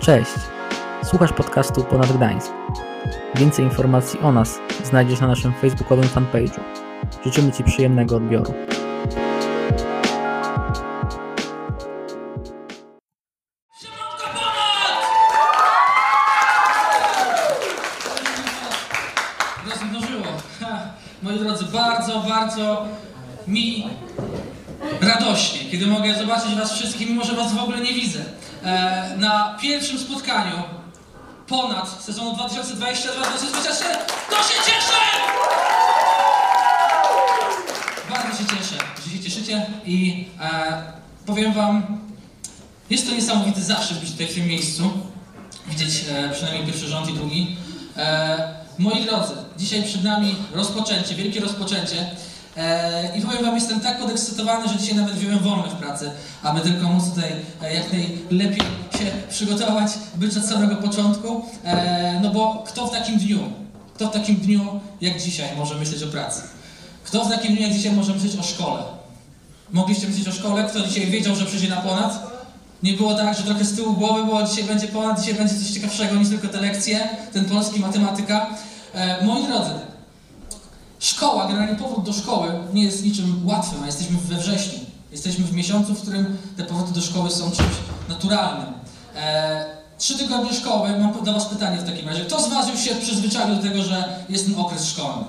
Cześć! Słuchasz podcastu Ponad Gdańsk. Więcej informacji o nas znajdziesz na naszym facebookowym fanpage'u. Życzymy Ci przyjemnego odbioru. Rozmnożyło. Moi drodzy, bardzo, bardzo mi radośnie, kiedy mogę zobaczyć Was wszystkich, mimo że Was w ogóle nie widzę. E, na pierwszym spotkaniu ponad sezonu 2022-2024 to się cieszę! Bardzo się cieszę, że się cieszycie i e, powiem Wam, jest to niesamowity zaszczyt być tutaj w tym miejscu, widzieć e, przynajmniej pierwszy rząd i drugi. Moi drodzy, dzisiaj przed nami rozpoczęcie, wielkie rozpoczęcie. E, I powiem Wam, jestem tak podekscytowany, że dzisiaj nawet wziąłem wolne w pracy, aby tylko móc tutaj e, jak najlepiej się przygotować, być od samego początku. E, no bo kto w takim dniu, kto w takim dniu jak dzisiaj może myśleć o pracy? Kto w takim dniu jak dzisiaj może myśleć o szkole? Mogliście myśleć o szkole? Kto dzisiaj wiedział, że przyjdzie na ponad? Nie było tak, że trochę z tyłu głowy było, dzisiaj będzie ponad, dzisiaj będzie coś ciekawszego niż tylko te lekcje, ten polski, matematyka. Moi drodzy, szkoła, generalnie powrót do szkoły nie jest niczym łatwym, a jesteśmy we wrześniu. Jesteśmy w miesiącu, w którym te powroty do szkoły są czymś naturalnym. E, trzy tygodnie szkoły, mam do Was pytanie w takim razie. Kto z Was już się przyzwyczaił do tego, że jest ten okres szkolny?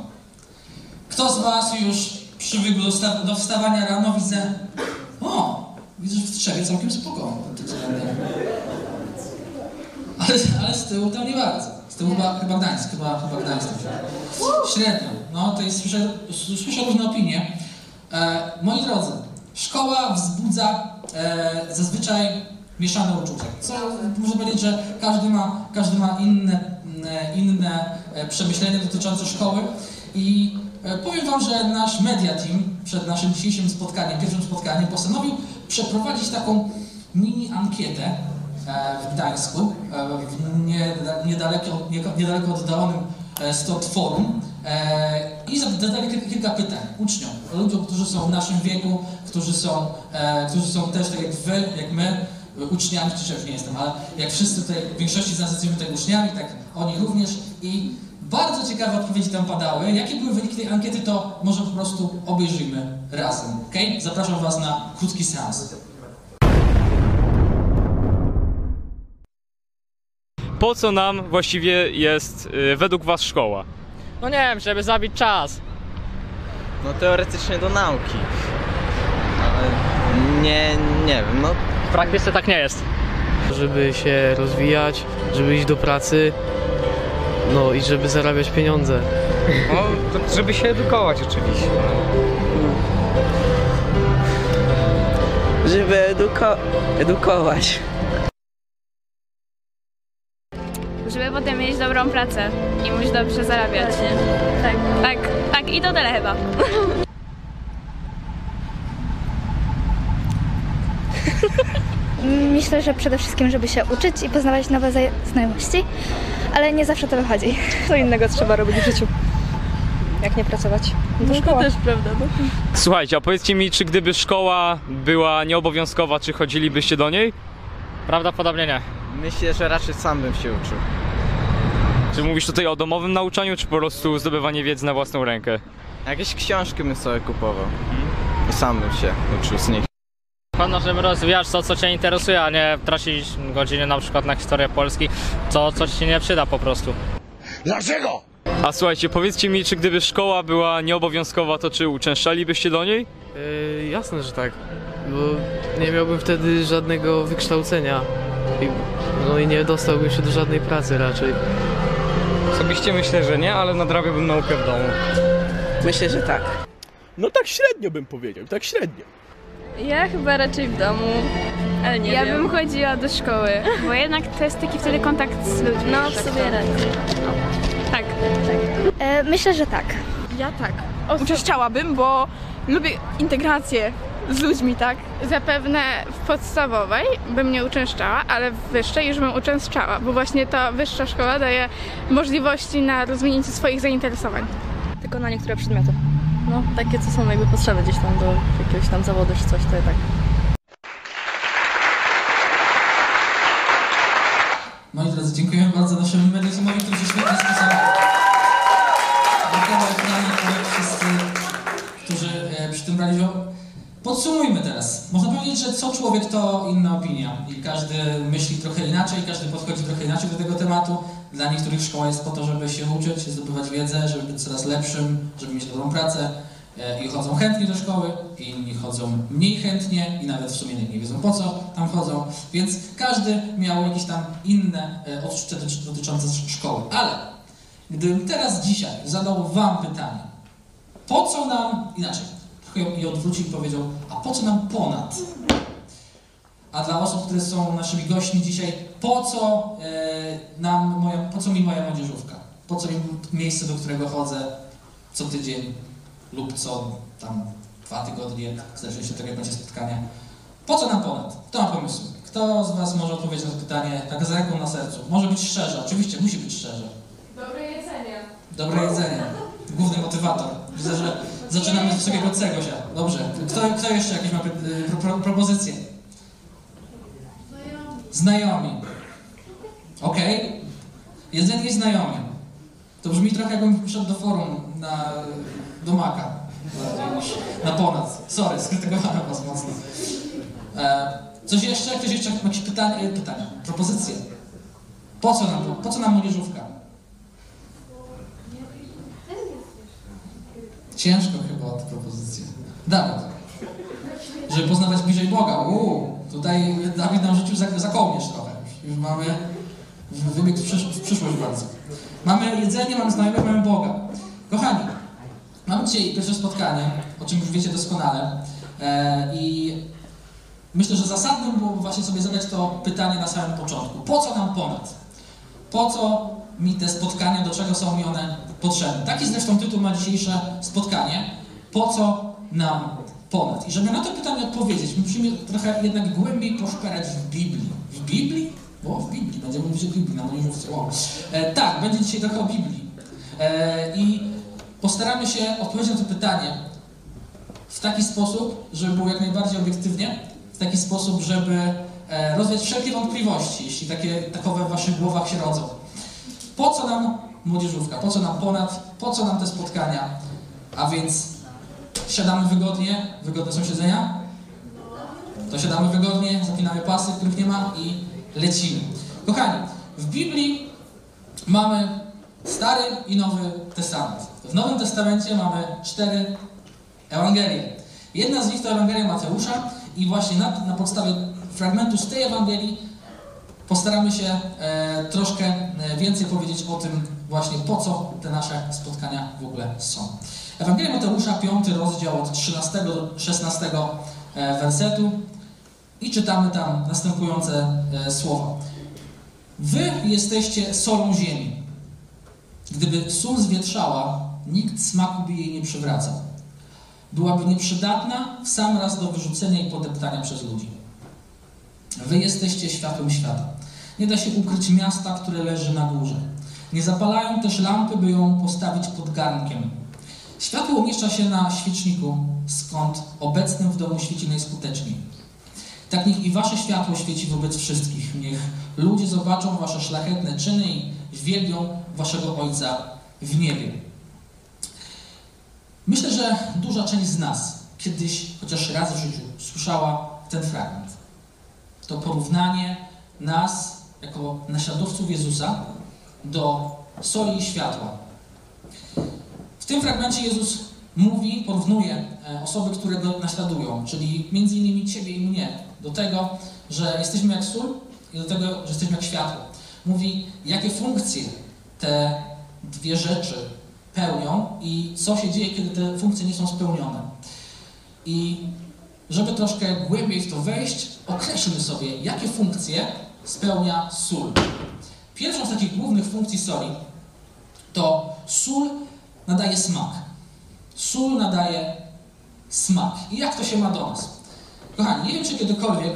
Kto z Was już przywykł do, wsta- do wstawania rano? Widzę, o, widzę, że w Trzewie całkiem względem. Ale, ale z tyłu tam nie bardzo. Z tyłu chyba, chyba Gdańsk, chyba, chyba Gdańsk. Średnio. No, to jest, słyszę, słyszę różne opinie. E, moi drodzy, szkoła wzbudza e, zazwyczaj mieszane uczucia. Co można powiedzieć, że każdy ma, każdy ma inne, inne e, przemyślenia dotyczące szkoły i e, powiem Wam, że nasz media team przed naszym dzisiejszym spotkaniem, pierwszym spotkaniem postanowił przeprowadzić taką mini ankietę w Gdańsku, e, w nie- niedaleko, nie- niedaleko oddalonym e, stąd forum e, i zadali kilka, pytań uczniom, ludziom, którzy są w naszym wieku, którzy są, e, którzy są też tak jak wy, jak my, uczniami, czy już nie jestem, ale jak wszyscy tutaj, w większości z nas jesteśmy tutaj uczniami, tak oni również i bardzo ciekawe odpowiedzi tam padały. Jakie były wyniki tej ankiety, to może po prostu obejrzyjmy razem, ok? Zapraszam Was na krótki seans. Po co nam właściwie jest y, według Was szkoła? No nie wiem, żeby zabić czas. No teoretycznie do nauki. Ale nie, nie wiem, no W praktyce tak nie jest. żeby się rozwijać, żeby iść do pracy, no i żeby zarabiać pieniądze. No, to żeby się edukować oczywiście. żeby eduko- edukować. Potem mieć dobrą pracę i móc dobrze zarabiać. Tak, tak, tak i to tyle chyba. Myślę, że przede wszystkim, żeby się uczyć i poznawać nowe znajomości, ale nie zawsze to wychodzi. Co innego trzeba robić w życiu? Jak nie pracować? No to szkoła. też prawda. No. Słuchajcie, a powiedzcie mi, czy gdyby szkoła była nieobowiązkowa, czy chodzilibyście do niej? Prawdopodobnie nie. myślę, że raczej sam bym się uczył. Czy mówisz tutaj o domowym nauczaniu, czy po prostu zdobywanie wiedzy na własną rękę? Jakieś książki bym sobie kupował. I sam bym się uczył z nich. Pewno, żeby rozwijać to, co Cię interesuje, a nie tracić godziny na przykład na historię Polski, co coś Ci nie przyda po prostu. A słuchajcie, powiedzcie mi, czy gdyby szkoła była nieobowiązkowa, to czy uczęszczalibyście do niej? Yy, jasne, że tak, bo nie miałbym wtedy żadnego wykształcenia. I, no i nie dostałbym się do żadnej pracy raczej. Osobiście myślę, że nie, ale nadrabiałbym naukę w domu. Myślę, że tak. No tak średnio bym powiedział, tak średnio. Ja chyba raczej w domu, ale nie Ja bym chodziła do szkoły, bo jednak to jest taki wtedy kontakt z ludźmi. No, w sobie raczej. Tak. E, myślę, że tak. Ja tak. Uczęszczałabym, bo lubię integrację z ludźmi, tak? Zapewne w podstawowej bym nie uczęszczała, ale w wyższej już bym uczęszczała, bo właśnie ta wyższa szkoła daje możliwości na rozwinięcie swoich zainteresowań. Tylko na niektóre przedmioty. No, takie co są jakby potrzeby gdzieś tam do jakiegoś tam zawodu czy coś, to tak. drodzy, dziękujemy bardzo naszemu mediumowi, który się świetnie spisał. Jak wszyscy, którzy e, przy tym brali udział. Podsumujmy teraz. Można powiedzieć, że co człowiek to inna opinia. I każdy myśli trochę inaczej, każdy podchodzi trochę inaczej do tego tematu. Dla niektórych szkoła jest po to, żeby się uczyć, zdobywać wiedzę, żeby być coraz lepszym, żeby mieć dobrą pracę. E, I chodzą chętnie do szkoły, inni chodzą mniej chętnie i nawet w sumie nie wiedzą po co tam chodzą. Więc każdy miał jakieś tam inne e, odczucia doty- dotyczące sz- szkoły. Ale gdybym teraz dzisiaj zadał Wam pytanie, po co nam, inaczej, trochę je odwrócił i powiedział, a po co nam ponad? A dla osób, które są naszymi gośćmi dzisiaj, po co e, nam moja, po co mi moja młodzieżówka? Po co mi miejsce, do którego chodzę co tydzień lub co tam dwa tygodnie, zależy się od tego, jak będzie spotkanie. Po co nam ponad? Kto ma pomysł? Kto z Was może odpowiedzieć na to pytanie tak z ręką na sercu? Może być szczerze, oczywiście, musi być szczerze. Dobre jedzenie. Dobre jedzenie. Główny motywator. Widzę, że zaczynamy z wysokiego C, Gosia. Dobrze. Kto, kto jeszcze jakieś ma y, pro, pro, propozycje? Znajomi. Okej. Jedzenie i znajomi. To brzmi trochę jakbym szedł do forum na, do Maka. Na ponad. Sorry, skrytykowałem was mocno. E, coś jeszcze? Ktoś jeszcze ma jakieś pytanie? Pytania, propozycje? Po co nam, po co nam młodzieżówka? Ciężko chyba o tę propozycję. Dawid. Żeby poznawać bliżej Boga. Uuu, tutaj Dawid nam rzucił za, za kołnierz trochę. Już, mamy wybieg w, przysz, w przyszłość bardzo. Mamy jedzenie, mamy znajomych, mamy Boga. Kochani, mamy dzisiaj pierwsze spotkanie, o czym już wiecie doskonale. E, I myślę, że zasadnym było właśnie sobie zadać to pytanie na samym początku. Po co nam ponad? Po co mi te spotkania, do czego są mi one potrzebne? Taki zresztą tytuł ma dzisiejsze spotkanie. Po co nam ponad? I żeby na to pytanie odpowiedzieć, musimy trochę jednak głębiej poszperać w Biblii. W Biblii? O, w Biblii. Będziemy mówić o Biblii na młodzieżówce. Wow. E, tak, będzie dzisiaj trochę o Biblii. E, I postaramy się odpowiedzieć na to pytanie w taki sposób, żeby było jak najbardziej obiektywnie, w taki sposób, żeby e, rozwiać wszelkie wątpliwości, jeśli takie takowe w waszych głowach się rodzą. Po co nam młodzieżówka? Po co nam ponad? Po co nam te spotkania? A więc siadamy wygodnie, wygodne są siedzenia? To siadamy wygodnie, zapinamy pasy, których nie ma i lecimy. Kochani, w Biblii mamy Stary i Nowy Testament. W Nowym Testamencie mamy cztery Ewangelie. Jedna z nich to Ewangelia Mateusza i właśnie na, na podstawie fragmentu z tej Ewangelii postaramy się e, troszkę e, więcej powiedzieć o tym właśnie, po co te nasze spotkania w ogóle są. Ewangelia Mateusza, 5 rozdział od 13 do 16 e, wersetu i czytamy tam następujące słowa. Wy jesteście solą ziemi. Gdyby sól zwietrzała, nikt smaku by jej nie przywracał. Byłaby nieprzydatna w sam raz do wyrzucenia i podeptania przez ludzi. Wy jesteście światłem świata. Nie da się ukryć miasta, które leży na górze. Nie zapalają też lampy, by ją postawić pod garnkiem. Światło umieszcza się na świeczniku, skąd obecnym w domu świeci najskuteczniej. Tak niech i wasze światło świeci wobec wszystkich. Niech ludzie zobaczą wasze szlachetne czyny i wielbią waszego Ojca w niebie. Myślę, że duża część z nas kiedyś, chociaż raz w życiu, słyszała ten fragment. To porównanie nas, jako naśladowców Jezusa, do soli i światła. W tym fragmencie Jezus mówi, porównuje e, osoby, które go naśladują, czyli między innymi Ciebie i mnie, do tego, że jesteśmy jak sól i do tego, że jesteśmy jak światło. Mówi, jakie funkcje te dwie rzeczy pełnią i co się dzieje, kiedy te funkcje nie są spełnione. I żeby troszkę głębiej w to wejść, określmy sobie, jakie funkcje spełnia sól. Pierwszą z takich głównych funkcji soli to sól nadaje smak. Sól nadaje smak. I jak to się ma do nas? Kochani, nie wiem, czy kiedykolwiek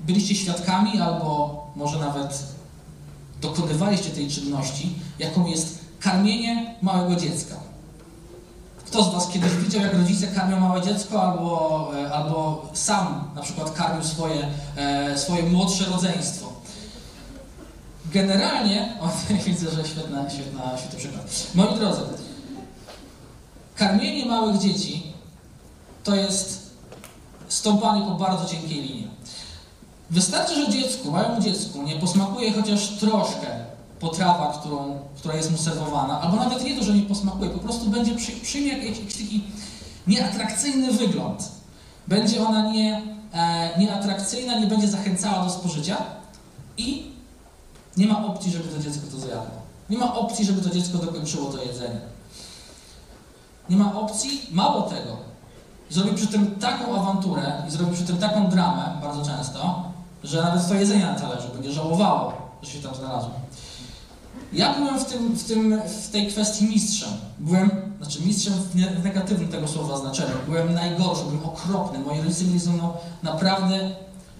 byliście świadkami albo może nawet dokonywaliście tej czynności, jaką jest karmienie małego dziecka. Kto z Was kiedyś widział, jak rodzice karmią małe dziecko, albo, e, albo sam na przykład karmił swoje, e, swoje młodsze rodzeństwo? Generalnie, o, widzę, że świetna, świetna, świetny przykład. Moi drodzy, karmienie małych dzieci to jest stąpanie po bardzo cienkiej linii. Wystarczy, że dziecku, małemu dziecku nie posmakuje chociaż troszkę potrawa, którą, która jest mu serwowana, albo nawet nie to, że nie posmakuje, po prostu będzie przy, przyjmie jakiś, jakiś taki nieatrakcyjny wygląd. Będzie ona nie, e, nieatrakcyjna, nie będzie zachęcała do spożycia i nie ma opcji, żeby to dziecko to zjadło. Nie ma opcji, żeby to dziecko dokończyło to jedzenie. Nie ma opcji, mało tego, zrobi przy tym taką awanturę i zrobi przy tym taką dramę, bardzo często, że nawet to jedzenie na talerzu będzie żałowało, że się tam znalazło. Ja byłem w, tym, w, tym, w tej kwestii mistrzem. Byłem, znaczy mistrzem w, negatywnym tego słowa znaczeniu. Byłem najgorszy, byłem okropny. Moi rodzice mieli ze mną naprawdę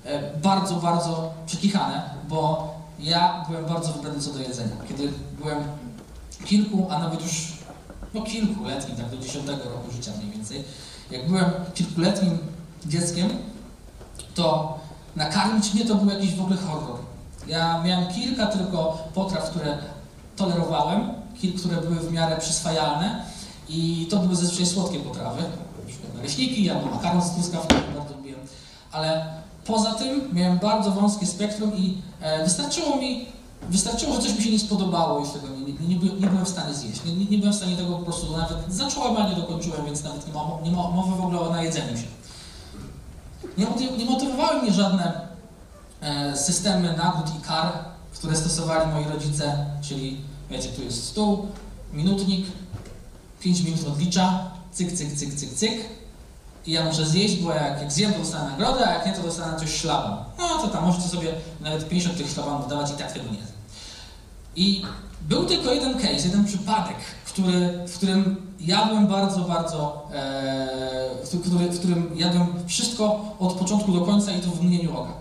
e, bardzo, bardzo przekichane, bo ja byłem bardzo wybredny co do jedzenia. Kiedy byłem kilku, a nawet już no kilkuletni, tak do dziesiątego roku życia mniej więcej, jak byłem kilkuletnim dzieckiem, to nakarmić mnie to był jakiś w ogóle horror. Ja miałem kilka tylko potraw, które tolerowałem, które były w miarę przyswajalne i to były zazwyczaj słodkie potrawy, na przykład naleśniki albo makaron z truskawkami, bardzo lubiłem, ale poza tym miałem bardzo wąskie spektrum i e, wystarczyło mi, wystarczyło, że coś mi się nie spodobało i tego nie, nie, nie, by- nie byłem w stanie zjeść. Nie, nie, byłem w stanie tego po prostu nawet, zacząłem, a nie dokończyłem, więc nawet nie ma, nie ma mowy w ogóle o najedzeniu się. Nie, nie motywowały mnie żadne e, systemy nagród i kar, które stosowali moi rodzice, czyli wiecie, tu jest stół, minutnik, 5 minut odlicza, cyk, cyk, cyk, cyk, cyk i ja muszę zjeść, bo jak, jak zjem, to dostanę nagrodę, a jak nie, to dostanę coś szlaban. No to tam możecie sobie nawet 50 tych szlabanów dawać i tak tego nie. I był tylko jeden case, jeden przypadek, który, w którym jadłem bardzo, bardzo, e, w, który, w którym jadłem wszystko od początku do końca i to w mgnieniu oka.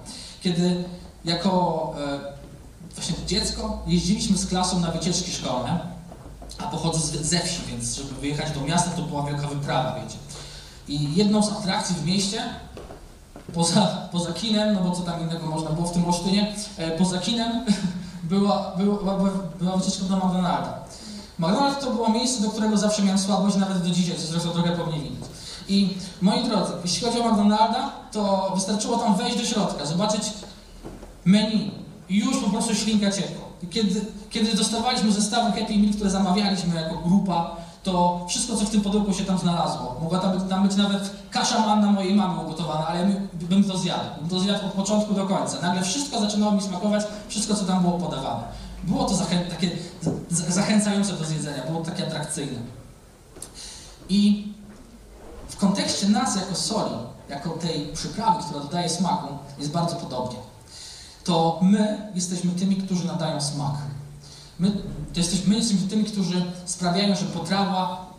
Kiedy jako e, właśnie dziecko jeździliśmy z klasą na wycieczki szkolne, a pochodzę ze wsi, więc żeby wyjechać do miasta to była wielka wyprawa, wiecie. I jedną z atrakcji w mieście, poza, poza kinem, no bo co tam innego można było w tym Olsztynie, e, poza kinem była, była, była, wycieczka do McDonalda. McDonald's to było miejsce, do którego zawsze miałem słabość, nawet do dzisiaj, co zresztą trochę pewnie widać. I moi drodzy, jeśli chodzi o McDonalda, to wystarczyło tam wejść do środka, zobaczyć menu i już po prostu ślinka ciekła. I Kiedy, kiedy dostawaliśmy zestawy Happy Meal, które zamawialiśmy jako grupa, to wszystko, co w tym pudełku się tam znalazło. Mogła tam być, tam być nawet kasza manna mojej mamy ugotowana, ale ja bym- to zjadł. Bym to zjadł od początku do końca. Nagle wszystko zaczynało mi smakować, wszystko, co tam było podawane. Było to zachę- takie zachęcające do zjedzenia, było takie atrakcyjne. I w kontekście nas jako soli, jako tej przyprawy, która dodaje smaku, jest bardzo podobnie. To my jesteśmy tymi, którzy nadają smak. My, to jesteśmy, my jesteśmy tymi, którzy sprawiają, że potrawa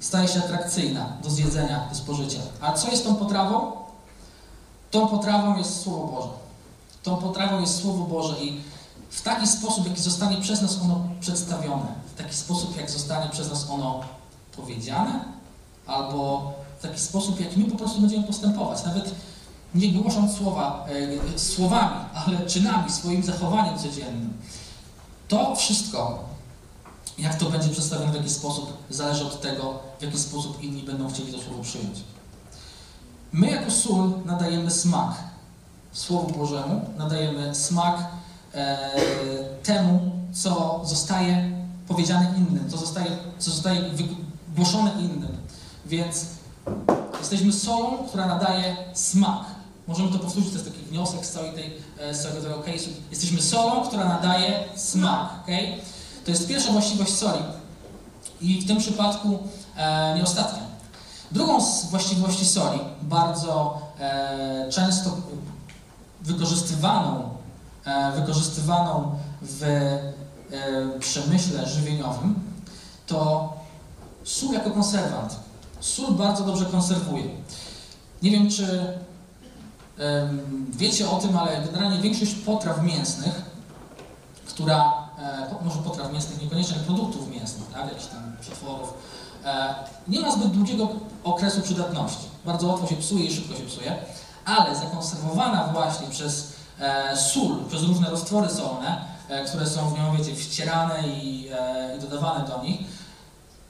staje się atrakcyjna do zjedzenia, do spożycia. A co jest tą potrawą? Tą potrawą jest Słowo Boże. Tą potrawą jest Słowo Boże i w taki sposób, jaki zostanie przez nas ono przedstawione, w taki sposób, jak zostanie przez nas ono powiedziane, albo w taki sposób, jak my po prostu będziemy postępować. Nawet nie głosząc słowa e, słowami, ale czynami, swoim zachowaniem codziennym. To wszystko, jak to będzie przedstawione w jaki sposób, zależy od tego, w jaki sposób inni będą chcieli to słowo przyjąć. My jako sól nadajemy smak Słowu Bożemu, nadajemy smak e, temu, co zostaje powiedziane innym, co zostaje, co zostaje wygłoszone innym. Więc jesteśmy solą, która nadaje smak. Możemy to powtórzyć, to jest taki wniosek z, całej tej, e, z całego tego case'u. Jesteśmy solą, która nadaje smak. Okay? To jest pierwsza właściwość soli. I w tym przypadku e, nie ostatnia. Drugą z właściwości soli, bardzo e, często wykorzystywaną, e, wykorzystywaną w e, przemyśle żywieniowym, to sól jako konserwant. Sól bardzo dobrze konserwuje. Nie wiem, czy wiecie o tym, ale generalnie większość potraw mięsnych, która, e, może potraw mięsnych, niekoniecznie produktów mięsnych, tak, jakichś tam przetworów, e, nie ma zbyt długiego okresu przydatności. Bardzo łatwo się psuje i szybko się psuje, ale zakonserwowana właśnie przez e, sól, przez różne roztwory solne, które są w nią, wiecie, wcierane i, i dodawane do nich,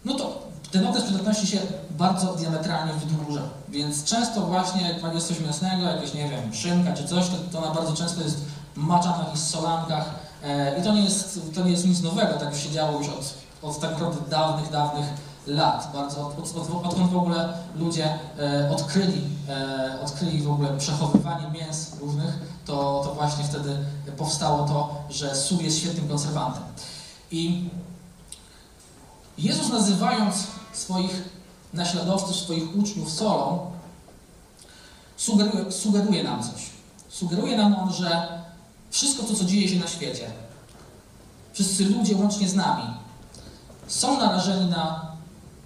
no to ten okres przydatności się bardzo diametralnie wydłuża. Więc często właśnie, jak jest coś mięsnego, jakieś, nie wiem, szynka czy coś, to, to ona bardzo często jest maczana w jakichś solankach e, i to nie, jest, to nie jest nic nowego, tak się działo już od, od tak naprawdę dawnych, dawnych lat. Bardzo, od, od, odkąd w ogóle ludzie e, odkryli, e, odkryli w ogóle przechowywanie mięs różnych, to, to właśnie wtedy powstało to, że sól jest świetnym konserwantem. I Jezus nazywając swoich naśladowców, swoich uczniów solą, sugeruje, sugeruje nam coś. Sugeruje nam on, że wszystko to, co dzieje się na świecie, wszyscy ludzie łącznie z nami, są narażeni na,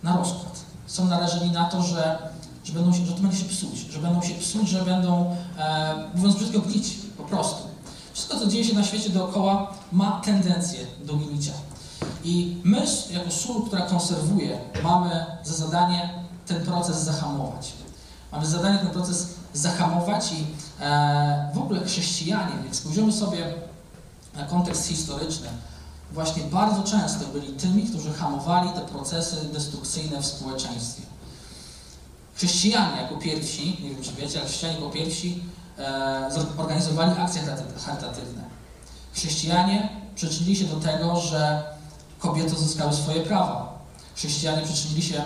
na rozkład. Są narażeni na to, że, że, będą się, że to będzie się psuć, że będą się psuć, że będą, e, mówiąc brzydko, gnić po prostu. Wszystko, co dzieje się na świecie dookoła, ma tendencję do gnicia. I my, jako sól, która konserwuje, mamy za zadanie ten proces zahamować. Mamy za zadanie ten proces zahamować i e, w ogóle chrześcijanie, jak spojrzymy sobie na kontekst historyczny, właśnie bardzo często byli tymi, którzy hamowali te procesy destrukcyjne w społeczeństwie. Chrześcijanie jako pierwsi, nie wiem czy wiecie, ale chrześcijanie jako pierwsi e, organizowali akcje charytatywne. Chrześcijanie przyczynili się do tego, że kobiety uzyskały swoje prawa. Chrześcijanie przyczynili się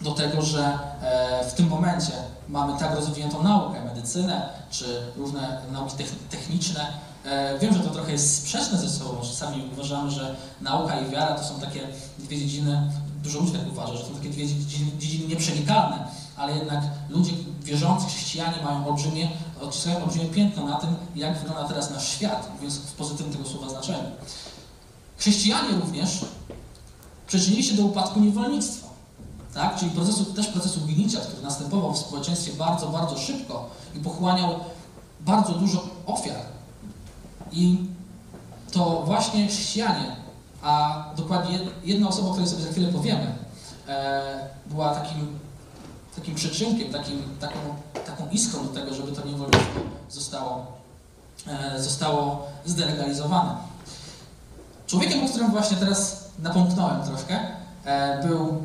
do tego, że e, w tym momencie mamy tak rozwiniętą naukę, medycynę czy różne nauki techniczne. E, wiem, że to trochę jest sprzeczne ze sobą. Czasami uważamy, że nauka i wiara to są takie dwie dziedziny, dużo ludzi tak uważa, że to są takie dwie dziedziny, dziedziny nieprzenikalne, ale jednak ludzie wierzący, chrześcijanie mają olbrzymie, odciskają olbrzymie piętno na tym, jak wygląda teraz nasz świat, mówiąc w pozytywnym tego słowa znaczeniu. Chrześcijanie również przyczynili się do upadku niewolnictwa, tak? czyli procesu, też procesu gnicia, który następował w społeczeństwie bardzo, bardzo szybko i pochłaniał bardzo dużo ofiar. I to właśnie chrześcijanie, a dokładnie jedna osoba, o której sobie za chwilę powiemy, e, była takim, takim przyczynkiem, takim, taką, taką iskrą do tego, żeby to niewolnictwo zostało, e, zostało zdelegalizowane. Człowiekiem, o którym właśnie teraz napomknąłem troszkę, e, był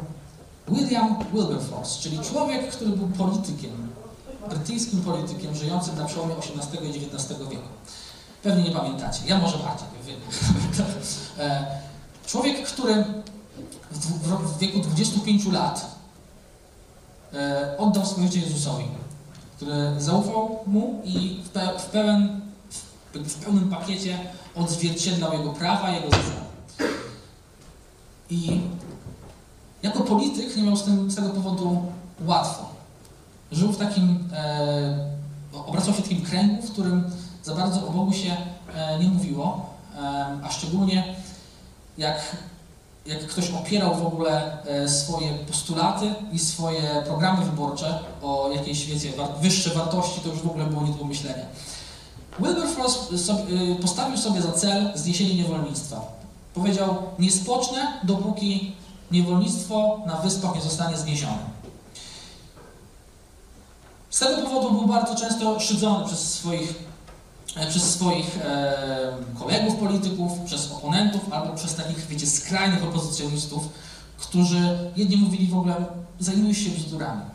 William Wilberforce, czyli człowiek, który był politykiem, brytyjskim politykiem żyjącym na przełomie XVIII i XIX wieku. Pewnie nie pamiętacie, ja może bardziej wiem. Człowiek, który w wieku 25 lat e, oddał swoje życie Jezusowi, który zaufał mu i w, pełen, w pełnym pakiecie odzwierciedlał jego prawa, jego zasady. I jako polityk nie miał z, tym, z tego powodu łatwo. Żył w takim, e, obracał się w takim kręgu, w którym za bardzo o Bogu się e, nie mówiło, e, a szczególnie jak, jak ktoś opierał w ogóle e, swoje postulaty i swoje programy wyborcze o jakiejś, wiecie, wyższe wartości, to już w ogóle było nie do pomyślenia. Wilberforce y, postawił sobie za cel zniesienie niewolnictwa. Powiedział, nie spocznę, dopóki niewolnictwo na wyspach nie zostanie zniesione. Z tego powodu był bardzo często szydzony przez swoich, e, przez swoich e, kolegów polityków, przez oponentów albo przez takich, wiecie, skrajnych opozycjonistów, którzy jedni mówili w ogóle, zajmuj się bzdurami.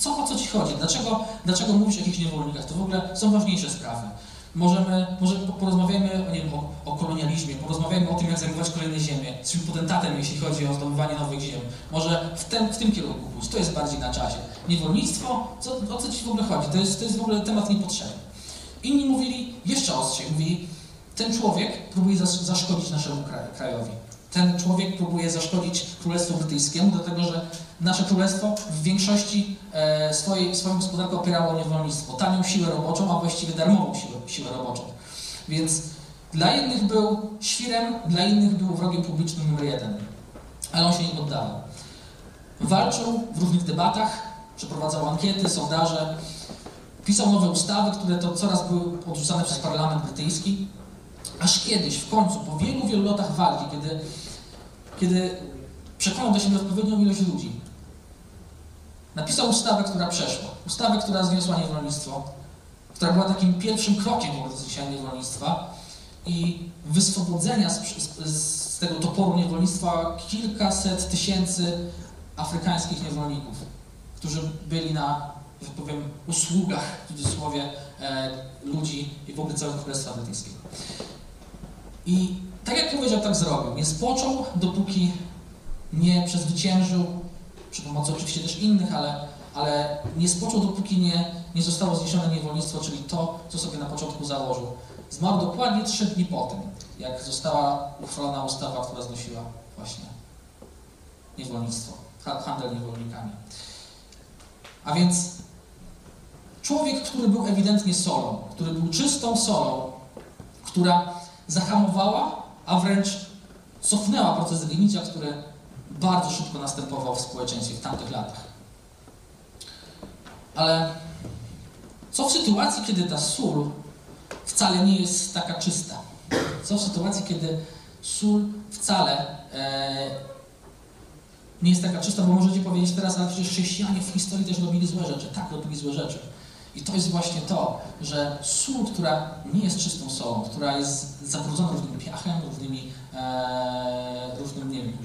Co, o co ci chodzi? Dlaczego, dlaczego mówisz o jakichś niewolnikach? To w ogóle są ważniejsze sprawy. Możemy, może porozmawiajmy nie wiem, o, o kolonializmie, porozmawiajmy o tym, jak zajmować kolejne ziemie, z czym potentatem, jeśli chodzi o zdobywanie nowych ziem. Może w, ten, w tym kierunku pójść, to jest bardziej na czasie. Niewolnictwo, co, o co ci w ogóle chodzi? To jest, to jest w ogóle temat niepotrzebny. Inni mówili jeszcze ostrzej, mówili, ten człowiek próbuje zaszkodzić naszemu krajowi ten człowiek próbuje zaszkodzić Królestwu Brytyjskiemu, dlatego że nasze królestwo w większości e, swojej, swoją gospodarkę opierało niewolnictwo, tanią siłę roboczą, a właściwie darmową siłę, siłę roboczą. Więc dla jednych był świrem, dla innych był wrogiem publicznym numer jeden. Ale on się nie poddawał. Walczył w różnych debatach, przeprowadzał ankiety, sondaże, pisał nowe ustawy, które to coraz były odrzucane przez parlament brytyjski. Aż kiedyś, w końcu, po wielu, wielu latach walki, kiedy, kiedy przekonał do siebie odpowiednią ilość ludzi, napisał ustawę, która przeszła. Ustawę, która zniosła niewolnictwo, która była takim pierwszym krokiem wobec zniesienia niewolnictwa. i wyswobodzenia z, z, z tego toporu niewolnictwa kilkaset tysięcy afrykańskich niewolników, którzy byli na, że tak powiem, usługach, w cudzysłowie, e, ludzi i w ogóle całego Królestwa Brytyjskiego. I tak jak powiedział, tak zrobił. Nie spoczął, dopóki nie przezwyciężył, przy pomocy oczywiście też innych, ale, ale nie spoczął, dopóki nie, nie zostało zniesione niewolnictwo, czyli to, co sobie na początku założył. Zmarł dokładnie trzy dni po tym, jak została uchwalona ustawa, która znosiła właśnie niewolnictwo, ha- handel niewolnikami. A więc człowiek, który był ewidentnie solą, który był czystą solą, która zahamowała, a wręcz cofnęła proces zaginięcia, który bardzo szybko następował w społeczeństwie w tamtych latach. Ale co w sytuacji, kiedy ta sól wcale nie jest taka czysta? Co w sytuacji, kiedy sól wcale e, nie jest taka czysta, bo możecie powiedzieć teraz, ale przecież chrześcijanie w historii też robili złe rzeczy. Tak, robili złe rzeczy. I to jest właśnie to, że sól, która nie jest czystą solą, która jest zabrudzona różnym piachem, różnymi, e, różnym, nie wiem,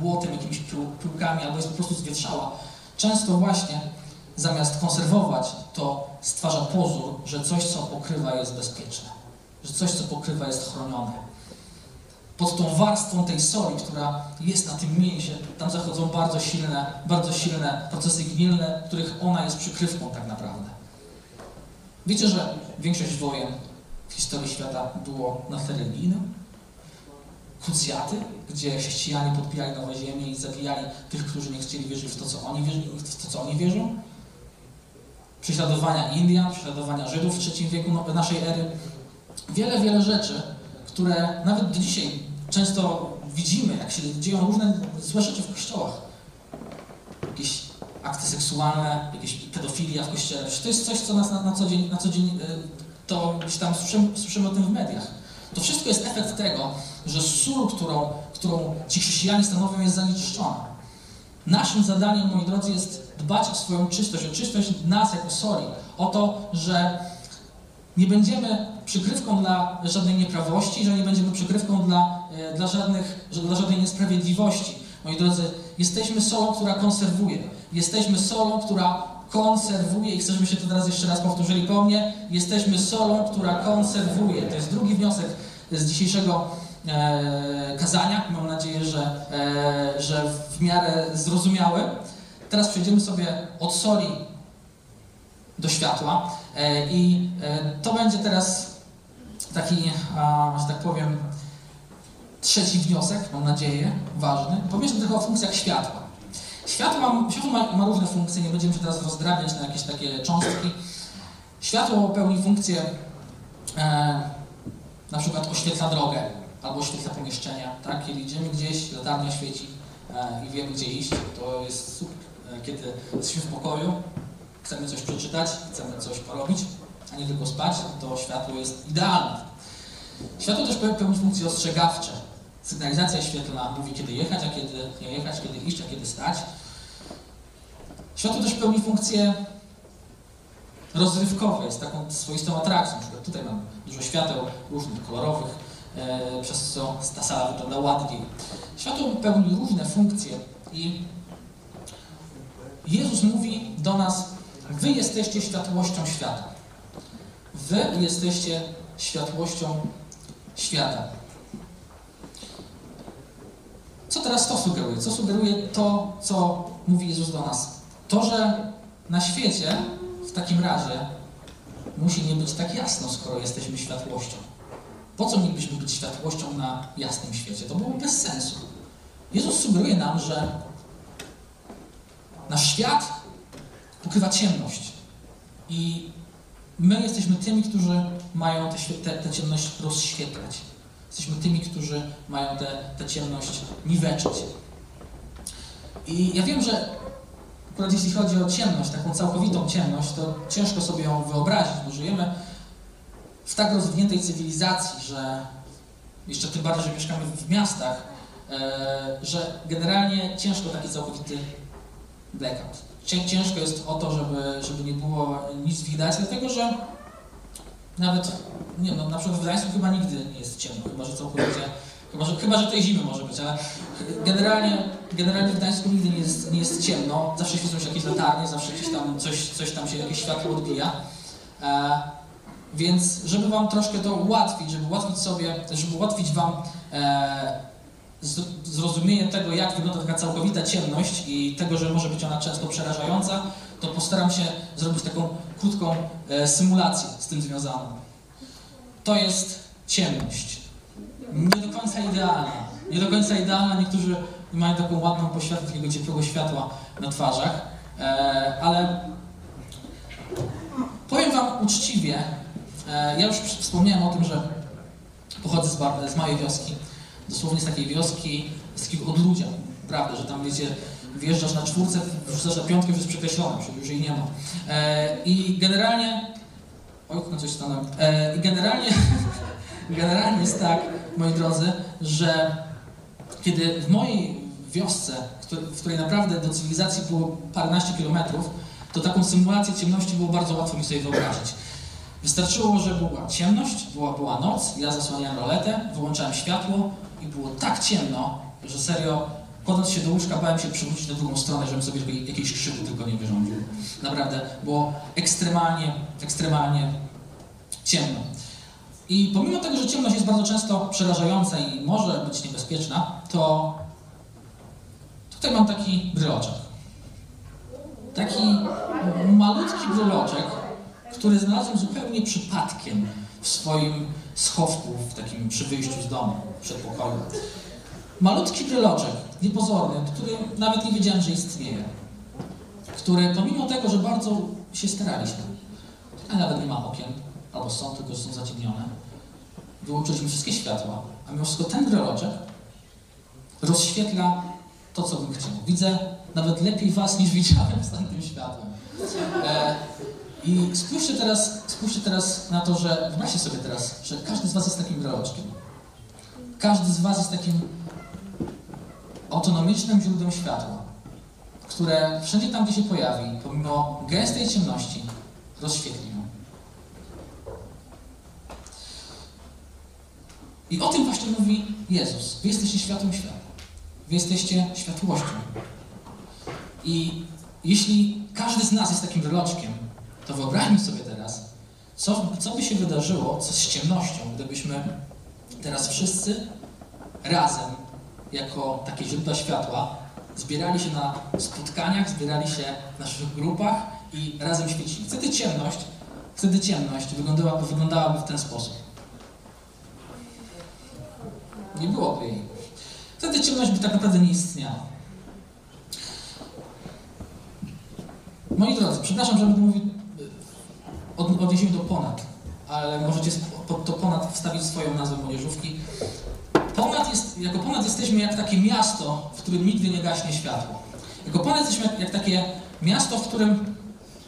błotem, jakimiś pył, pyłkami, albo jest po prostu zwietrzała, często właśnie zamiast konserwować, to stwarza pozór, że coś, co pokrywa, jest bezpieczne, że coś, co pokrywa, jest chronione. Pod tą warstwą tej soli, która jest na tym mięsie, tam zachodzą bardzo silne, bardzo silne procesy gnilne, których ona jest przykrywką tak naprawdę. Wiecie, że większość wojen w historii świata było na tle religijnym? Krucjaty, gdzie chrześcijanie podbijali nowe ziemię i zabijali tych, którzy nie chcieli wierzyć w to, co oni, w to, co oni wierzą? Prześladowania Indian, prześladowania Żydów w III wieku no- naszej ery. Wiele, wiele rzeczy, które nawet do dzisiaj często widzimy, jak się dzieją różne złe rzeczy w kościołach. Akty seksualne, jakieś pedofilia w kościele. Przecież to jest coś, co nas na, na co dzień, na co dzień y, to gdzieś tam słyszymy, słyszymy o tym w mediach. To wszystko jest efekt tego, że sól, którą, którą ci chrześcijanie stanowią, jest zanieczyszczona. Naszym zadaniem, moi drodzy, jest dbać o swoją czystość, o czystość nas jako soli, o to, że nie będziemy przykrywką dla żadnej nieprawości, że nie będziemy przykrywką dla, e, dla, żadnych, dla żadnej niesprawiedliwości. Moi drodzy, jesteśmy solą, która konserwuje. Jesteśmy solą, która konserwuje i chcę, żebyście to teraz jeszcze raz powtórzyli po mnie. Jesteśmy solą, która konserwuje. To jest drugi wniosek z dzisiejszego e, kazania. Mam nadzieję, że, e, że w miarę zrozumiały. Teraz przejdziemy sobie od soli do światła e, i e, to będzie teraz taki, a, że tak powiem, trzeci wniosek, mam nadzieję, ważny. Powiedzmy trochę o funkcjach światła. Światło, ma, światło ma, ma różne funkcje, nie będziemy się teraz rozdrabniać na jakieś takie cząstki. Światło pełni funkcję, e, na przykład oświetla drogę albo oświetla pomieszczenia. Tak? Kiedy idziemy gdzieś, latarnia świeci e, i wiemy gdzie iść, to jest super. E, kiedy jesteśmy w pokoju, chcemy coś przeczytać, chcemy coś porobić, a nie tylko spać, to światło jest idealne. Światło też pe- pełni funkcje ostrzegawcze. Sygnalizacja świetlna mówi, kiedy jechać, a kiedy nie jechać, kiedy iść, a kiedy stać. Światło też pełni funkcje rozrywkowe, jest taką swoistą atrakcją. Na przykład tutaj mam dużo świateł różnych, kolorowych, e, przez co ta sala wygląda ładniej. Światło pełni różne funkcje i Jezus mówi do nas, wy jesteście światłością świata. Wy jesteście światłością świata. Co teraz to sugeruje? Co sugeruje to, co mówi Jezus do nas? To, że na świecie w takim razie musi nie być tak jasno, skoro jesteśmy światłością. Po co mielibyśmy być światłością na jasnym świecie? To byłoby bez sensu. Jezus sugeruje nam, że nasz świat pokrywa ciemność. I my jesteśmy tymi, którzy mają tę ciemność rozświetlać. Jesteśmy tymi, którzy mają tę ciemność niweczyć. I ja wiem, że akurat jeśli chodzi o ciemność, taką całkowitą ciemność, to ciężko sobie ją wyobrazić, bo żyjemy w tak rozwiniętej cywilizacji, że jeszcze tym bardziej, że mieszkamy w miastach, e, że generalnie ciężko taki całkowity blackout. Cię- Ciężko jest o to, żeby, żeby nie było nic widać, dlatego że nawet nie no, na przykład w Gdańsku chyba nigdy nie jest ciemno, chyba że całkowicie, chyba że, chyba, że tej zimy może być, ale generalnie, generalnie w Gdańsku nigdy nie jest, nie jest ciemno, zawsze świecą się jakieś latarnie, zawsze gdzieś tam coś, coś tam się, jakieś światło odbija. E, więc żeby Wam troszkę to ułatwić, żeby ułatwić sobie, żeby ułatwić Wam e, zrozumienie tego, jak wygląda taka całkowita ciemność i tego, że może być ona często przerażająca, to postaram się zrobić taką krótką e, symulację z tym związaną. To jest ciemność. Nie do końca idealna. Nie do końca idealna. Niektórzy mają taką ładną poświatę takiego ciepłego światła na twarzach, e, ale powiem Wam uczciwie, e, ja już wspomniałem o tym, że pochodzę z, z małej wioski, dosłownie z takiej wioski, z takiego odludzia, prawda, że tam wiecie, wjeżdżasz na czwórce, wrzucasz na piątkę, już jest przekreślone, przecież już jej nie ma. E, I generalnie, oj, coś stanąłem, e, i generalnie, generalnie jest tak, moi drodzy, że kiedy w mojej wiosce, w której naprawdę do cywilizacji było paręnaście kilometrów, to taką symulację ciemności było bardzo łatwo mi sobie wyobrazić. Wystarczyło, że była ciemność, była, była noc, ja zasłaniałem roletę, wyłączałem światło i było tak ciemno, że serio, kładąc się do łóżka, bałem się przywrócić na drugą stronę, żebym sobie jakiejś krzyku tylko nie wyrządził. Naprawdę, było ekstremalnie, ekstremalnie ciemno. I pomimo tego, że ciemność jest bardzo często przerażająca i może być niebezpieczna, to tutaj mam taki bryloczek. Taki malutki bryloczek, który znalazłem zupełnie przypadkiem w swoim schowku, w takim przy wyjściu z domu, w przedpokoju. Malutki bryloczek, niepozorny, który nawet nie wiedziałem, że istnieje. Który pomimo tego, że bardzo się staraliśmy, a nawet nie ma okien, albo są, tylko są zaciemnione, wyłączyliśmy wszystkie światła, a mimo wszystko ten bryloczek rozświetla to, co bym chciał. Widzę nawet lepiej Was, niż widziałem z tamtym światłem. E, I spójrzcie teraz, spójrzcie teraz na to, że wyobraźcie sobie teraz, że każdy z Was jest takim breloczkiem. Każdy z Was jest takim autonomicznym źródłem światła, które wszędzie tam, gdzie się pojawi, pomimo gęstej ciemności, rozświetli ją. I o tym właśnie mówi Jezus. Wy jesteście światłem świata. Wy jesteście światłością. I jeśli każdy z nas jest takim wyroczkiem, to wyobraźmy sobie teraz, co, co by się wydarzyło co z ciemnością, gdybyśmy teraz wszyscy razem, jako takie źródła światła, zbierali się na spotkaniach, zbierali się w naszych grupach i razem świecili. Wtedy ciemność, wtedy ciemność wyglądałaby, wyglądałaby w ten sposób. Nie byłoby jej. Wtedy ciemność by tak naprawdę nie istniała. Moi drodzy, przepraszam, że będę mówił y, od, odniesieniu do ponad, ale możecie pod to ponad wstawić swoją nazwę młodzieżówki. Ponad jest, jako ponad jesteśmy jak takie miasto, w którym nigdy nie gaśnie światło. Jako ponad jesteśmy jak, jak takie miasto, w którym,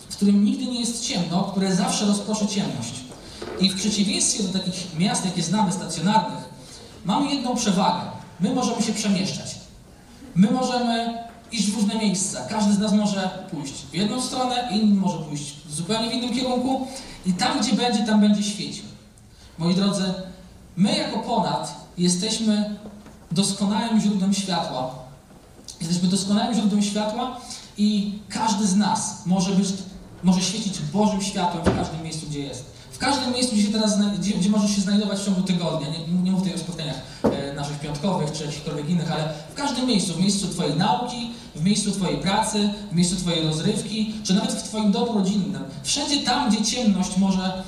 w którym nigdy nie jest ciemno, które zawsze rozproszy ciemność. I w przeciwieństwie do takich miast, jakie znamy, stacjonarnych, mamy jedną przewagę. My możemy się przemieszczać. My możemy iść w różne miejsca. Każdy z nas może pójść w jedną stronę, inny może pójść w zupełnie w innym kierunku i tam, gdzie będzie, tam będzie świecił. Moi drodzy, my jako ponad jesteśmy doskonałym źródłem światła. Jesteśmy doskonałym źródłem światła i każdy z nas może być, może świecić Bożym światłem w każdym miejscu, gdzie jest. W każdym miejscu, gdzie, teraz, gdzie, gdzie możesz się znajdować w ciągu tygodnia. Nie, nie mówię tutaj o spotkaniach e, naszych piątkowych czy jakichkolwiek innych, ale w każdym miejscu, w miejscu Twojej nauki, w miejscu Twojej pracy, w miejscu Twojej rozrywki, czy nawet w Twoim domu rodzinnym. Wszędzie tam, gdzie ciemność może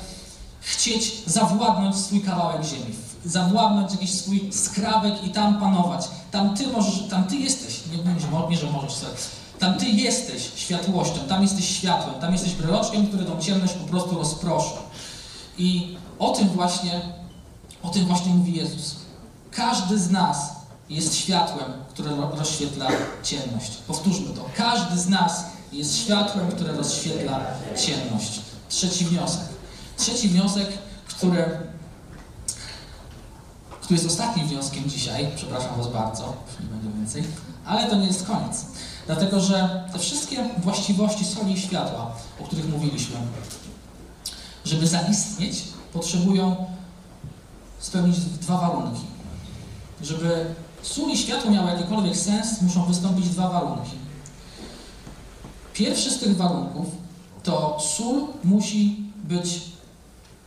chcieć zawładnąć swój kawałek ziemi, zawładnąć jakiś swój skrawek i tam panować. Tam Ty możesz, tam Ty jesteś, nie, nie, że nie że możesz sobie. Tam Ty jesteś światłością, tam jesteś światłem, tam jesteś breloczkiem, który tą ciemność po prostu rozproszy. I o tym właśnie, o tym właśnie mówi Jezus. Każdy z nas jest światłem, które ro- rozświetla ciemność. Powtórzmy to. Każdy z nas jest światłem, które rozświetla ciemność. Trzeci wniosek. Trzeci wniosek, który, który jest ostatnim wnioskiem dzisiaj. Przepraszam Was bardzo, nie będzie więcej. Ale to nie jest koniec. Dlatego, że te wszystkie właściwości soli i światła, o których mówiliśmy, żeby zaistnieć, potrzebują spełnić dwa warunki. Żeby sól i światło miały jakikolwiek sens, muszą wystąpić dwa warunki. Pierwszy z tych warunków to sól musi być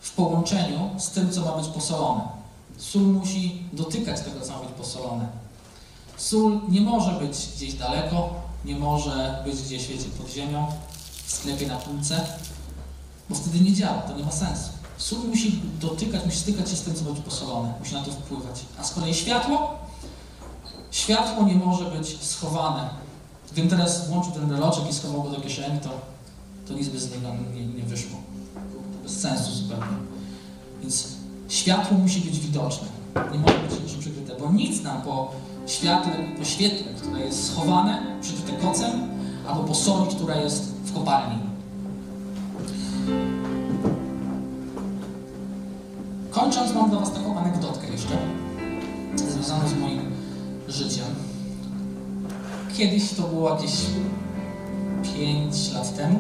w połączeniu z tym, co ma być posolone. Sól musi dotykać tego, co ma być posolone. Sól nie może być gdzieś daleko, nie może być gdzieś, wiecie, pod ziemią, w sklepie na półce, bo wtedy nie działa, to nie ma sensu. Sól musi dotykać, musi stykać się z tym, co ma być posolone, musi na to wpływać. A z kolei światło, światło nie może być schowane. Gdybym teraz włączył ten breloczek i schował go do kieszeni, to, to nic by z niego nie, nie wyszło. Bez sensu zupełnie. Więc światło musi być widoczne. Nie może być niczym przykryte, bo nic nam po świetle, po świetle, które jest schowane, przykryte kocem, albo po soli, która jest w kopalni. Kończąc, mam dla Was taką anegdotkę jeszcze, związaną z moim życiem. Kiedyś, to było jakieś 5 lat temu,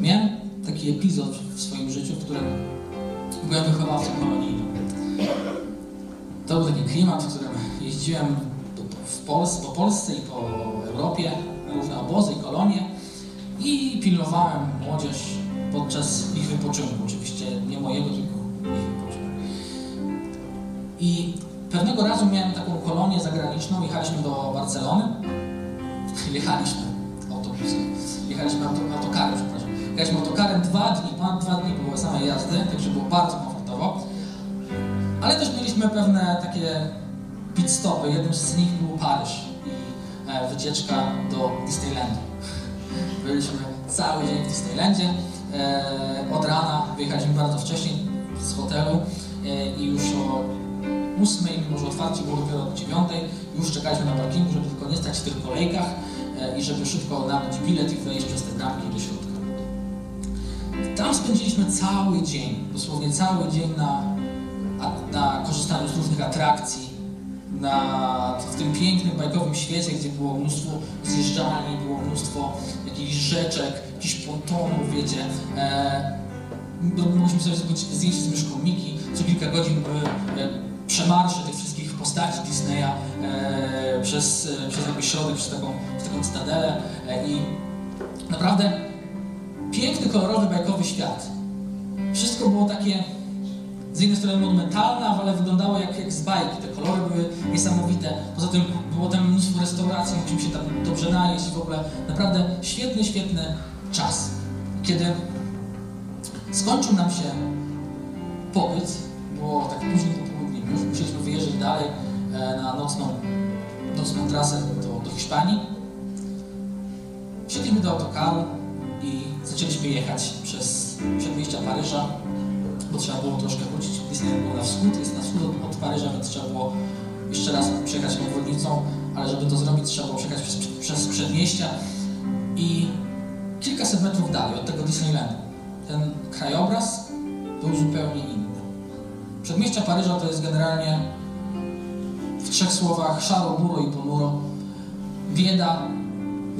miałem taki epizod w swoim życiu, w którym byłem wychowawcą kolonijnym. To był taki klimat, w którym jeździłem w Polsce, po Polsce i po Europie, różne obozy i kolonie i pilnowałem młodzież podczas ich wypoczynku. Oczywiście nie mojego, tylko ich wypoczynku. I pewnego razu miałem taką kolonię zagraniczną, jechaliśmy do Barcelony. Jechaliśmy autobusem. Jechaliśmy auto, autokarem, Jechaliśmy autokarem dwa dni, ponad dwa dni były same jazdy, także było bardzo komfortowo. Ale też mieliśmy pewne takie pit stopy. Jednym z nich był Paryż i e, wycieczka do Disneylandu. Byliśmy cały dzień w Disneylandzie. E, od rana wyjechaliśmy bardzo wcześnie z hotelu e, i już o 8, mimo że otwarcie było dopiero o 9, już czekaliśmy na parkingu, żeby tylko nie stać w tych kolejkach i żeby szybko nabyć bilet i wejść przez te bramki do środka. Tam spędziliśmy cały dzień, dosłownie cały dzień na, na korzystaniu z różnych atrakcji, na, w tym pięknym, bajkowym świecie, gdzie było mnóstwo zjeżdżalni, było mnóstwo jakichś rzeczek, jakichś pontonów, wiecie. E, mogliśmy sobie zrobić zdjęcie z myszką Miki, co kilka godzin były e, przemarsze tych wszystkich postaci Disneya e, przez, e, przez jakby środek, przez taką, przez taką cytadelę e, i naprawdę piękny, kolorowy, bajkowy świat. Wszystko było takie z jednej strony monumentalne, ale wyglądało jak, jak z bajki. Te kolory były niesamowite. Poza tym było tam mnóstwo restauracji, mogliśmy się tam dobrze najeść w ogóle naprawdę świetny, świetny czas. Kiedy skończył nam się pobyt, było tak późno po południu, już musieliśmy wyjeżdżać dalej e, na nocną, nocną trasę do, do Hiszpanii. Wsiedliśmy do autokaru i zaczęliśmy jechać przez przedmieścia Paryża, bo trzeba było troszkę wrócić. Disneyland było na wschód, jest na wschód od Paryża, więc trzeba było jeszcze raz przejechać obwodnicą, ale żeby to zrobić, trzeba było przejechać przez, przez przedmieścia i kilkaset metrów dalej od tego Disneylandu. Ten krajobraz był zupełnie inny. Przedmieścia Paryża to jest generalnie w trzech słowach szaro, buro i ponuro. Bieda,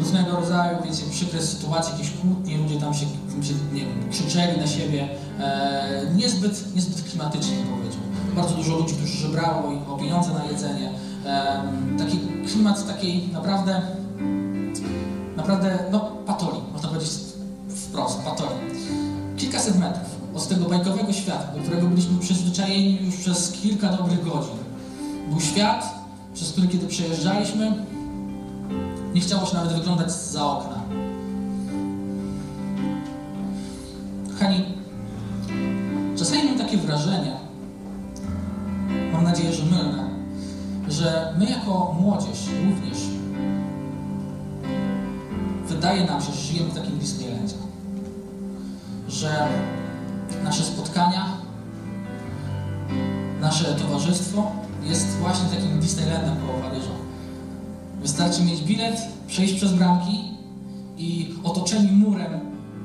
różnego rodzaju, wiecie, przykre sytuacje, jakieś kłótnie, ludzie tam się, się nie wiem, krzyczeli na siebie. E, niezbyt, niezbyt klimatycznie powiedział. Bardzo dużo ludzi, którzy żebrało o pieniądze na jedzenie. E, taki klimat takiej naprawdę, naprawdę, no, patolii, można powiedzieć wprost, patolii. Kilkaset metrów od tego bajkowego świata, do którego byliśmy przyzwyczajeni już przez kilka dobrych godzin. Był świat, przez który kiedy przejeżdżaliśmy, nie chciało się nawet wyglądać za okna. Kochani, czasami mam takie wrażenie, mam nadzieję, że mylne, że my jako młodzież również wydaje nam się, że żyjemy w takim Disneylandzie. Że nasze spotkania, nasze towarzystwo jest właśnie takim Disneylandem koło Paryża. Wystarczy mieć bilet, przejść przez bramki i otoczeni murem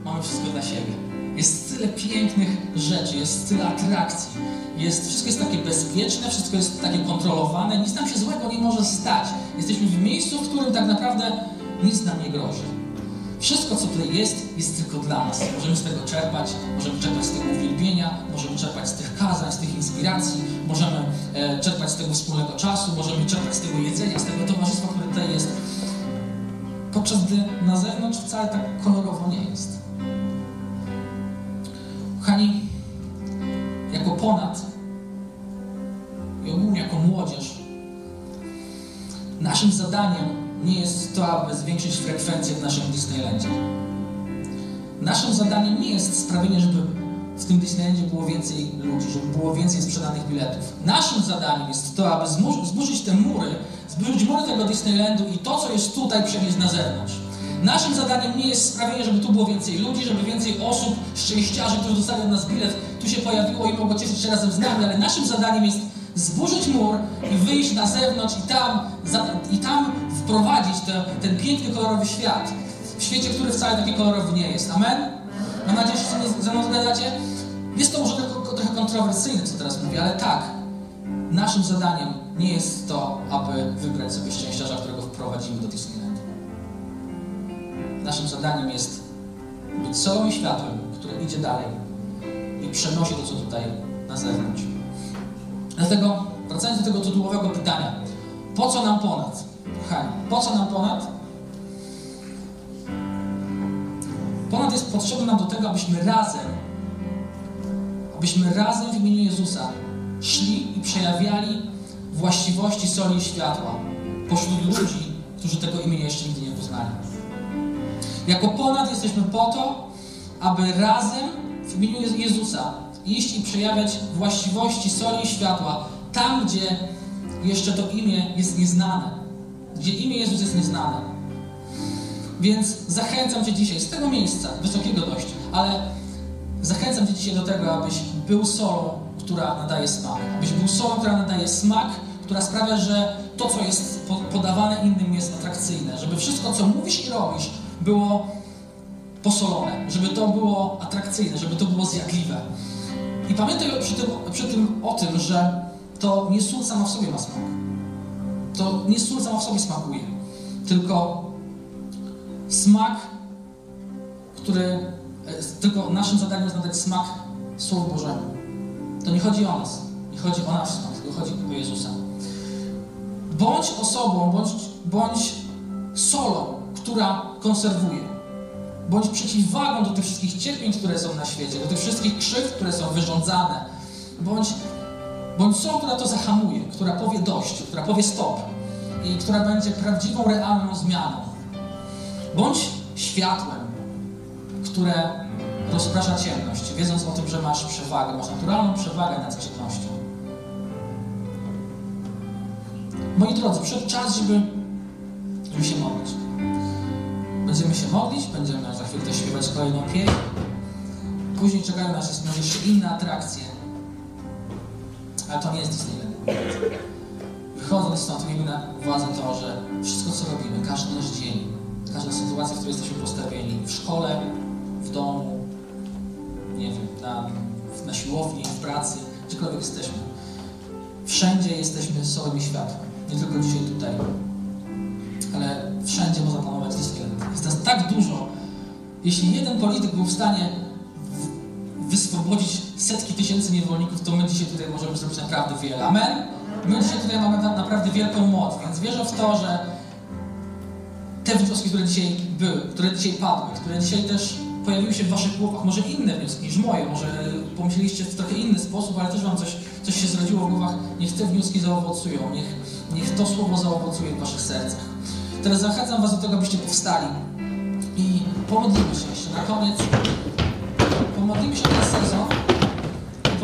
mamy wszystko dla siebie. Jest tyle pięknych rzeczy, jest tyle atrakcji, jest, wszystko jest takie bezpieczne, wszystko jest takie kontrolowane, nic nam się złego nie może stać. Jesteśmy w miejscu, w którym tak naprawdę nic nam nie grozi. Wszystko, co tutaj jest, jest tylko dla nas. Możemy z tego czerpać, możemy czerpać z tego uwielbienia, możemy czerpać z tych kazań, z tych inspiracji, możemy e, czerpać z tego wspólnego czasu, możemy czerpać z tego jedzenia, z tego towarzystwa, które tutaj jest. Podczas gdy na zewnątrz wcale tak kolorowo nie jest. Kochani, jako ponad i ogólnie jako młodzież, naszym zadaniem nie jest to, aby zwiększyć frekwencję w naszym Disneylandzie. Naszym zadaniem nie jest sprawienie, żeby w tym Disneylandzie było więcej ludzi, żeby było więcej sprzedanych biletów. Naszym zadaniem jest to, aby zburzyć te mury, zburzyć mury tego Disneylandu i to, co jest tutaj, przenieść na zewnątrz. Naszym zadaniem nie jest sprawienie, żeby tu było więcej ludzi, żeby więcej osób, szczęściarzy, którzy dostali od nas bilet, tu się pojawiło i mogło cieszyć się razem z nami, ale naszym zadaniem jest zburzyć mur i wyjść na zewnątrz i tam, i tam wprowadzić te, ten piękny, kolorowy świat. W świecie, który wcale taki kolorowy nie jest. Amen? Mam nadzieję, że się ze mną zgadzacie. Jest to może trochę kontrowersyjne, co teraz mówię, ale tak. Naszym zadaniem nie jest to, aby wybrać sobie szczęściarza, którego wprowadzimy do Disneylandu. Naszym zadaniem jest być i światłem, które idzie dalej i przenosi to, co tutaj na zewnątrz. Dlatego, wracając do tego tytułowego pytania, po co nam ponad? Kochani, po co nam ponad? Ponad jest potrzebny nam do tego, abyśmy razem, abyśmy razem w imieniu Jezusa szli i przejawiali właściwości soli i światła pośród ludzi, którzy tego imienia jeszcze nigdy nie poznali. Jako ponad jesteśmy po to, aby razem w imieniu Jezu- Jezusa iść i przejawiać właściwości soli i światła tam, gdzie jeszcze to imię jest nieznane. Gdzie imię Jezus jest nieznane. Więc zachęcam Cię dzisiaj z tego miejsca, wysokiego dość, ale zachęcam Cię dzisiaj do tego, abyś był solą, która nadaje smak. Abyś był solą, która nadaje smak, która sprawia, że to, co jest po- podawane innym, jest atrakcyjne. Żeby wszystko, co mówisz i robisz, było posolone, żeby to było atrakcyjne, żeby to było zjadliwe. I pamiętaj przy tym, przy tym o tym, że to nie sól sama w sobie ma smak. To nie sól sama w sobie smakuje, tylko smak, który, e, tylko naszym zadaniem jest nadać smak Słowu Bożemu. To nie chodzi o nas, nie chodzi o nasz smak, tylko chodzi o Jezusa. Bądź osobą, bądź, bądź solą, która konserwuje. Bądź przeciwwagą do tych wszystkich cierpień, które są na świecie, do tych wszystkich krzywd, które są wyrządzane. Bądź, bądź solą, która to zahamuje, która powie dość, która powie stop i która będzie prawdziwą, realną zmianą. Bądź światłem, które rozprasza ciemność, wiedząc o tym, że masz przewagę, masz naturalną przewagę nad ciemnością. Moi drodzy, przyszedł czas, żeby, żeby się modlić. Będziemy się modlić, będziemy za chwilę śpiewać kolejną pieśń. Później czekają nas jeszcze inne atrakcje. Ale to nie jest Disneyland. Wychodząc stąd, miejmy na uwadze to, że wszystko, co robimy, każdy nasz dzień, każda sytuacja, w której jesteśmy postawieni, w szkole, w domu, nie wiem, na, na siłowni, w pracy, gdziekolwiek jesteśmy, wszędzie jesteśmy solą i światłem. Nie tylko dzisiaj tutaj, ale wszędzie można planować Disneyland. Jest nas tak dużo. Jeśli jeden polityk był w stanie wyswobodzić setki tysięcy niewolników, to my dzisiaj tutaj możemy zrobić naprawdę wiele. Amen? My dzisiaj tutaj mamy na, naprawdę wielką moc, więc wierzę w to, że te wnioski, które dzisiaj były, które dzisiaj padły, które dzisiaj też pojawiły się w waszych głowach, może inne wnioski niż moje, może pomyśleliście w trochę inny sposób, ale też wam coś, coś się zrodziło w głowach, niech te wnioski zaowocują, niech, niech to słowo zaowocuje w waszych sercach. Teraz zachęcam was do tego, abyście powstali i pomodlimy się jeszcze na koniec. Pomodlimy się ten sezon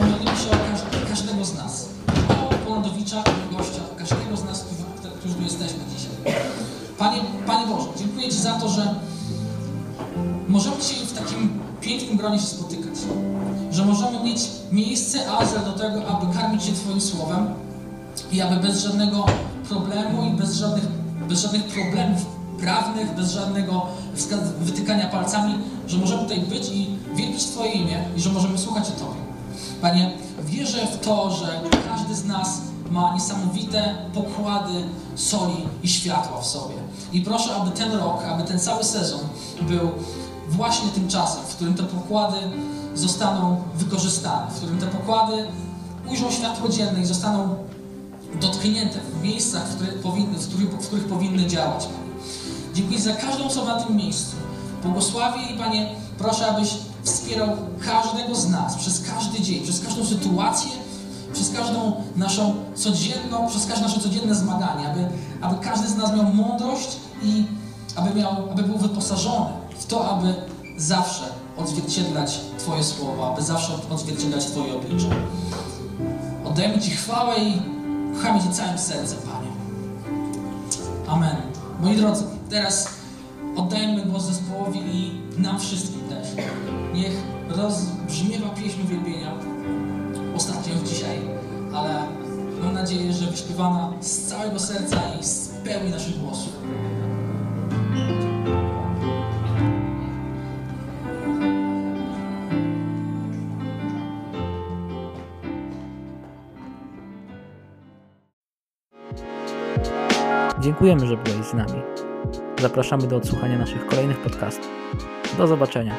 i pomodlimy się o każ- każdego z nas. O Polandowicza, o gościa, o każdego z nas, którzy, tu jesteśmy dzisiaj. Panie, Panie Boże, dziękuję Ci za to, że możemy dzisiaj w takim pięknym gronie się spotykać. Że możemy mieć miejsce, azyl do tego, aby karmić się Twoim Słowem i aby bez żadnego problemu i bez żadnych, bez żadnych problemów prawnych, bez żadnego wytykania palcami, że możemy tutaj być i wielbić Twoje imię i że możemy słuchać o Tobie. Panie, wierzę w to, że każdy z nas ma niesamowite pokłady soli i światła w sobie. I proszę, aby ten rok, aby ten cały sezon był właśnie tym czasem, w którym te pokłady zostaną wykorzystane, w którym te pokłady ujrzą światło dzienne i zostaną dotknięte w miejscach, w których powinny, w których, w których powinny działać. Dziękuję za każdą osobę na tym miejscu. Błogosławię i Panie, proszę, abyś wspierał każdego z nas przez każdy dzień, przez każdą sytuację, przez każdą naszą codzienną, przez każde nasze codzienne zmaganie, aby, aby każdy z nas miał mądrość i aby, miał, aby był wyposażony w to, aby zawsze odzwierciedlać Twoje słowa, aby zawsze odzwierciedlać Twoje oblicze. Oddajemy Ci chwałę i kochamy Cię całym sercem, Panie. Amen. Moi drodzy, teraz oddajemy głos zespołowi i nam wszystkim też. Niech rozbrzmiewa pieśń uwielbienia. Ostatnio dzisiaj, ale mam nadzieję, że wyśpiewana z całego serca i z pełni naszych głosów. Dziękujemy, że byłeś z nami. Zapraszamy do odsłuchania naszych kolejnych podcastów. Do zobaczenia.